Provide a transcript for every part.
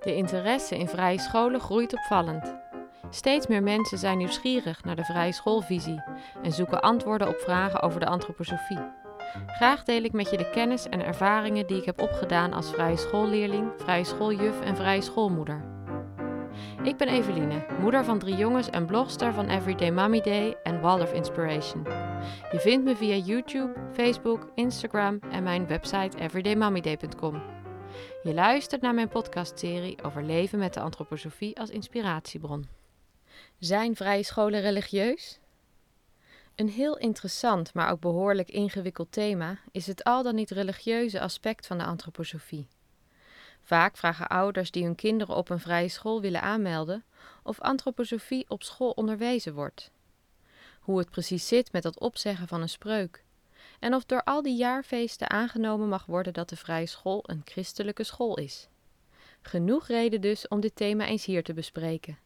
De interesse in vrije scholen groeit opvallend. Steeds meer mensen zijn nieuwsgierig naar de vrije schoolvisie en zoeken antwoorden op vragen over de antroposofie. Graag deel ik met je de kennis en ervaringen die ik heb opgedaan als vrije schoolleerling, vrije schooljuf en vrije schoolmoeder. Ik ben Eveline, moeder van drie jongens en blogster van Everyday Mommy Day en Waldorf Inspiration. Je vindt me via YouTube, Facebook, Instagram en mijn website everydaymommyday.com. Je luistert naar mijn podcastserie over leven met de antroposofie als inspiratiebron. Zijn vrije scholen religieus? Een heel interessant, maar ook behoorlijk ingewikkeld thema is het al dan niet religieuze aspect van de antroposofie. Vaak vragen ouders die hun kinderen op een vrije school willen aanmelden of antroposofie op school onderwezen wordt. Hoe het precies zit met dat opzeggen van een spreuk. En of door al die jaarfeesten aangenomen mag worden dat de vrije school een christelijke school is. Genoeg reden dus om dit thema eens hier te bespreken.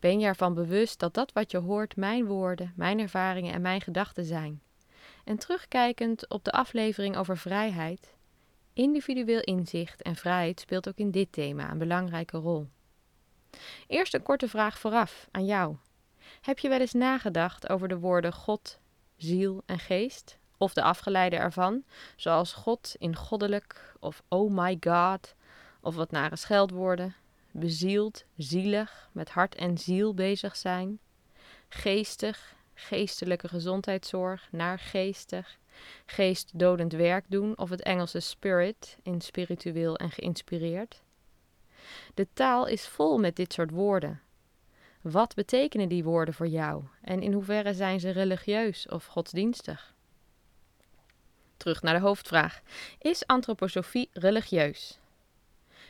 Ben je ervan bewust dat dat wat je hoort mijn woorden, mijn ervaringen en mijn gedachten zijn? En terugkijkend op de aflevering over vrijheid, individueel inzicht en vrijheid speelt ook in dit thema een belangrijke rol. Eerst een korte vraag vooraf aan jou. Heb je wel eens nagedacht over de woorden God, ziel en geest? Of de afgeleide ervan, zoals God in goddelijk of oh my god, of wat nare scheldwoorden, bezield, zielig, met hart en ziel bezig zijn, geestig, geestelijke gezondheidszorg, naargeestig, geestdodend werk doen of het Engelse spirit in spiritueel en geïnspireerd. De taal is vol met dit soort woorden. Wat betekenen die woorden voor jou en in hoeverre zijn ze religieus of godsdienstig? Terug naar de hoofdvraag: Is antroposofie religieus?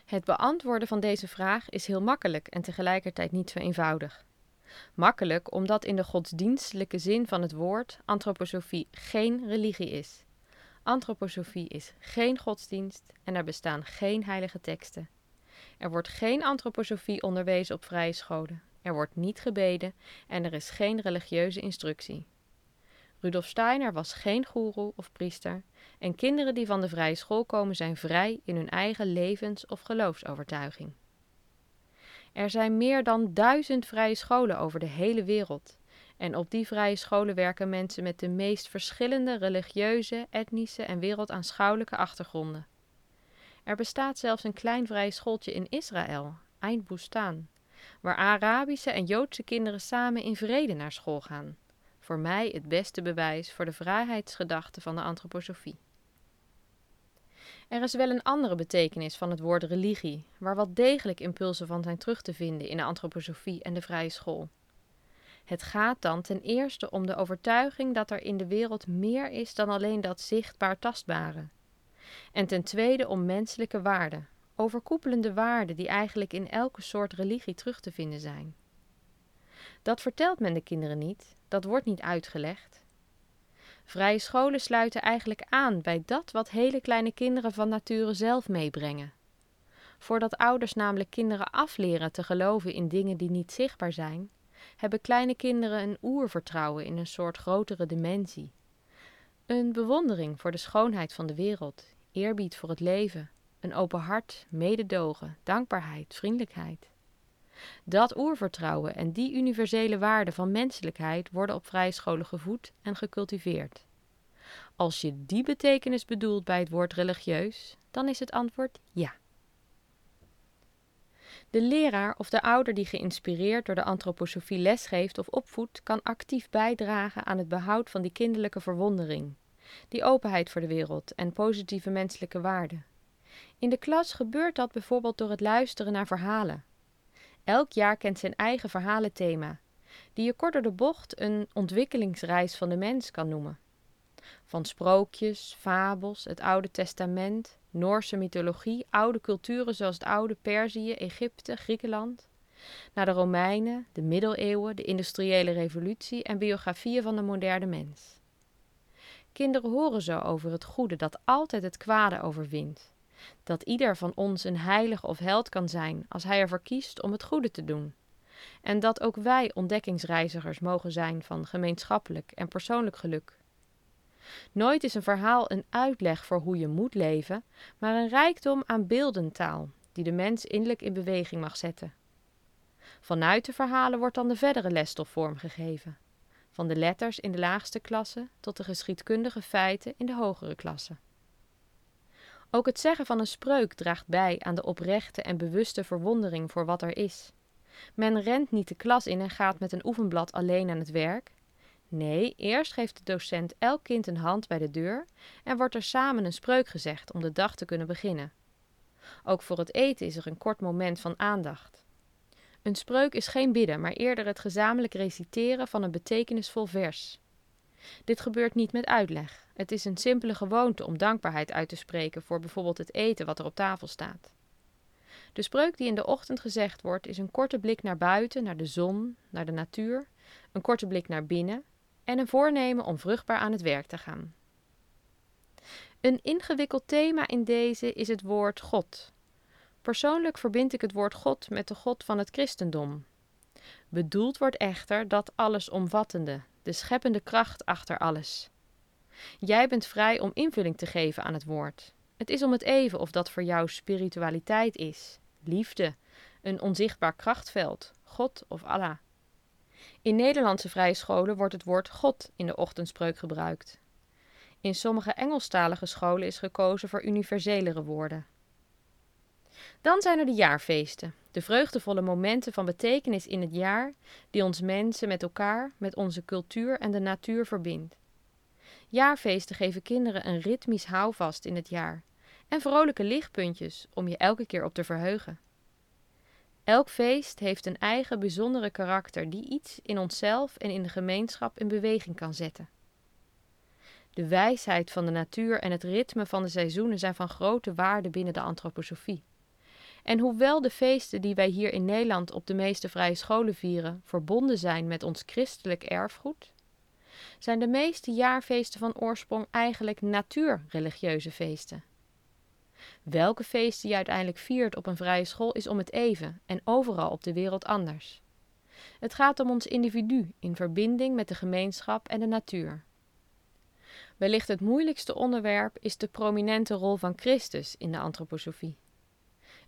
Het beantwoorden van deze vraag is heel makkelijk en tegelijkertijd niet zo eenvoudig. Makkelijk omdat in de godsdienstelijke zin van het woord antroposofie geen religie is. Antroposofie is geen godsdienst en er bestaan geen heilige teksten. Er wordt geen antroposofie onderwezen op vrije scholen. Er wordt niet gebeden en er is geen religieuze instructie. Rudolf Steiner was geen goeroe of priester en kinderen die van de vrije school komen zijn vrij in hun eigen levens- of geloofsovertuiging. Er zijn meer dan duizend vrije scholen over de hele wereld. En op die vrije scholen werken mensen met de meest verschillende religieuze, etnische en wereldaanschouwelijke achtergronden. Er bestaat zelfs een klein vrije schooltje in Israël, Eind Bustan, waar Arabische en Joodse kinderen samen in vrede naar school gaan. Voor mij het beste bewijs voor de vrijheidsgedachte van de antroposofie. Er is wel een andere betekenis van het woord religie, waar wel degelijk impulsen van zijn terug te vinden in de antroposofie en de vrije school. Het gaat dan ten eerste om de overtuiging dat er in de wereld meer is dan alleen dat zichtbaar tastbare. En ten tweede om menselijke waarden, overkoepelende waarden die eigenlijk in elke soort religie terug te vinden zijn. Dat vertelt men de kinderen niet, dat wordt niet uitgelegd, Vrije scholen sluiten eigenlijk aan bij dat wat hele kleine kinderen van nature zelf meebrengen. Voordat ouders namelijk kinderen afleren te geloven in dingen die niet zichtbaar zijn, hebben kleine kinderen een oervertrouwen in een soort grotere dimensie. Een bewondering voor de schoonheid van de wereld, eerbied voor het leven, een open hart, mededogen, dankbaarheid, vriendelijkheid. Dat oervertrouwen en die universele waarden van menselijkheid worden op vrije scholen gevoed en gecultiveerd. Als je die betekenis bedoelt bij het woord religieus, dan is het antwoord ja. De leraar of de ouder die geïnspireerd door de antroposofie lesgeeft of opvoedt, kan actief bijdragen aan het behoud van die kinderlijke verwondering, die openheid voor de wereld en positieve menselijke waarden. In de klas gebeurt dat bijvoorbeeld door het luisteren naar verhalen, Elk jaar kent zijn eigen verhalenthema, die je kort door de bocht een ontwikkelingsreis van de mens kan noemen. Van sprookjes, fabels, het Oude Testament, Noorse mythologie, oude culturen zoals het oude Perzië, Egypte, Griekenland, naar de Romeinen, de middeleeuwen, de industriële revolutie en biografieën van de moderne mens. Kinderen horen zo over het goede dat altijd het kwade overwint dat ieder van ons een heilige of held kan zijn als hij ervoor kiest om het goede te doen. En dat ook wij ontdekkingsreizigers mogen zijn van gemeenschappelijk en persoonlijk geluk. Nooit is een verhaal een uitleg voor hoe je moet leven, maar een rijkdom aan beeldentaal, die de mens innerlijk in beweging mag zetten. Vanuit de verhalen wordt dan de verdere lesstof vormgegeven, van de letters in de laagste klasse tot de geschiedkundige feiten in de hogere klasse. Ook het zeggen van een spreuk draagt bij aan de oprechte en bewuste verwondering voor wat er is. Men rent niet de klas in en gaat met een oefenblad alleen aan het werk. Nee, eerst geeft de docent elk kind een hand bij de deur en wordt er samen een spreuk gezegd om de dag te kunnen beginnen. Ook voor het eten is er een kort moment van aandacht. Een spreuk is geen bidden, maar eerder het gezamenlijk reciteren van een betekenisvol vers. Dit gebeurt niet met uitleg. Het is een simpele gewoonte om dankbaarheid uit te spreken voor bijvoorbeeld het eten wat er op tafel staat. De spreuk die in de ochtend gezegd wordt, is een korte blik naar buiten, naar de zon, naar de natuur, een korte blik naar binnen en een voornemen om vruchtbaar aan het werk te gaan. Een ingewikkeld thema in deze is het woord God. Persoonlijk verbind ik het woord God met de God van het christendom. Bedoeld wordt echter dat allesomvattende, de scheppende kracht achter alles. Jij bent vrij om invulling te geven aan het woord. Het is om het even of dat voor jou spiritualiteit is, liefde, een onzichtbaar krachtveld, God of Allah. In Nederlandse vrije scholen wordt het woord God in de ochtendspreuk gebruikt. In sommige Engelstalige scholen is gekozen voor universelere woorden. Dan zijn er de jaarfeesten, de vreugdevolle momenten van betekenis in het jaar die ons mensen met elkaar, met onze cultuur en de natuur verbindt. Jaarfeesten geven kinderen een ritmisch houvast in het jaar en vrolijke lichtpuntjes om je elke keer op te verheugen. Elk feest heeft een eigen bijzondere karakter die iets in onszelf en in de gemeenschap in beweging kan zetten. De wijsheid van de natuur en het ritme van de seizoenen zijn van grote waarde binnen de antroposofie. En hoewel de feesten die wij hier in Nederland op de meeste vrije scholen vieren verbonden zijn met ons christelijk erfgoed, zijn de meeste jaarfeesten van oorsprong eigenlijk natuurreligieuze feesten. Welke feesten je uiteindelijk viert op een vrije school is om het even en overal op de wereld anders. Het gaat om ons individu in verbinding met de gemeenschap en de natuur. Wellicht het moeilijkste onderwerp is de prominente rol van Christus in de antroposofie.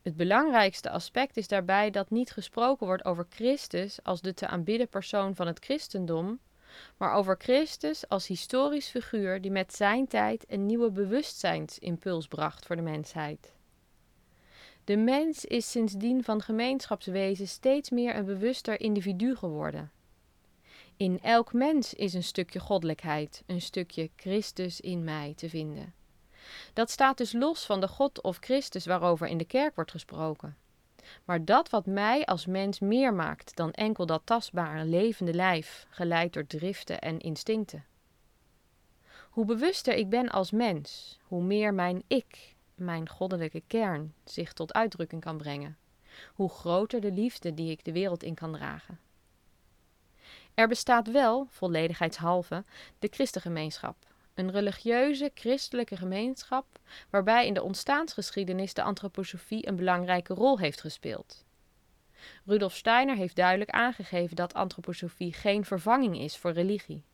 Het belangrijkste aspect is daarbij dat niet gesproken wordt over Christus als de te aanbidden persoon van het christendom, maar over Christus als historisch figuur die met zijn tijd een nieuwe bewustzijnsimpuls bracht voor de mensheid. De mens is sindsdien van gemeenschapswezen steeds meer een bewuster individu geworden. In elk mens is een stukje goddelijkheid, een stukje Christus in mij te vinden. Dat staat dus los van de God of Christus waarover in de kerk wordt gesproken. Maar dat wat mij als mens meer maakt dan enkel dat tastbare, levende lijf, geleid door driften en instincten. Hoe bewuster ik ben als mens, hoe meer mijn ik, mijn goddelijke kern, zich tot uitdrukking kan brengen. Hoe groter de liefde die ik de wereld in kan dragen. Er bestaat wel, volledigheidshalve, de christengemeenschap, een religieuze christelijke gemeenschap waarbij in de ontstaansgeschiedenis de antroposofie een belangrijke rol heeft gespeeld. Rudolf Steiner heeft duidelijk aangegeven dat antroposofie geen vervanging is voor religie.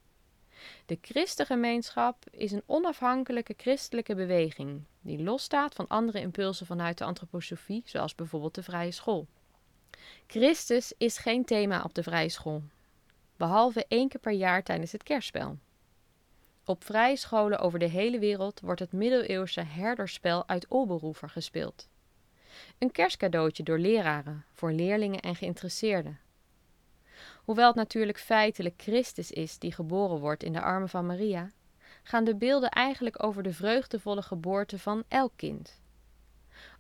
De christengemeenschap is een onafhankelijke christelijke beweging die losstaat van andere impulsen vanuit de antroposofie, zoals bijvoorbeeld de vrije school. Christus is geen thema op de vrije school, behalve één keer per jaar tijdens het kerstspel. Op vrije scholen over de hele wereld wordt het middeleeuwse herderspel uit Oberhoever gespeeld. Een kerstcadeautje door leraren, voor leerlingen en geïnteresseerden. Hoewel het natuurlijk feitelijk Christus is die geboren wordt in de armen van Maria, gaan de beelden eigenlijk over de vreugdevolle geboorte van elk kind.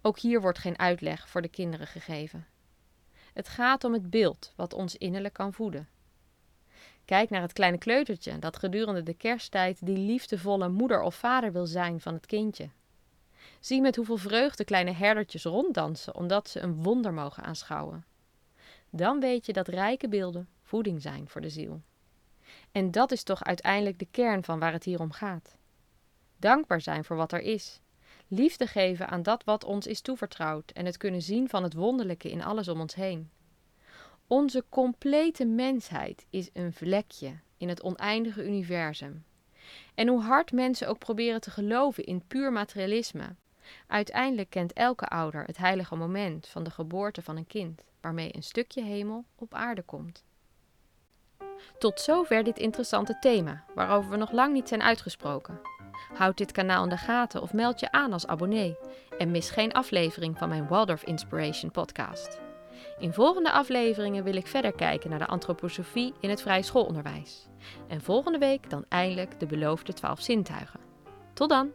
Ook hier wordt geen uitleg voor de kinderen gegeven. Het gaat om het beeld wat ons innerlijk kan voeden. Kijk naar het kleine kleutertje dat gedurende de kersttijd die liefdevolle moeder of vader wil zijn van het kindje. Zie met hoeveel vreugde kleine herdertjes ronddansen omdat ze een wonder mogen aanschouwen. Dan weet je dat rijke beelden voeding zijn voor de ziel. En dat is toch uiteindelijk de kern van waar het hier om gaat. Dankbaar zijn voor wat er is. Liefde geven aan dat wat ons is toevertrouwd en het kunnen zien van het wonderlijke in alles om ons heen. Onze complete mensheid is een vlekje in het oneindige universum. En hoe hard mensen ook proberen te geloven in puur materialisme, Uiteindelijk kent elke ouder het heilige moment van de geboorte van een kind, waarmee een stukje hemel op aarde komt. Tot zover dit interessante thema, waarover we nog lang niet zijn uitgesproken. Houd dit kanaal in de gaten of meld je aan als abonnee en mis geen aflevering van mijn Waldorf Inspiration podcast. In volgende afleveringen wil ik verder kijken naar de antroposofie in het vrije schoolonderwijs. En volgende week dan eindelijk de beloofde twaalf zintuigen. Tot dan!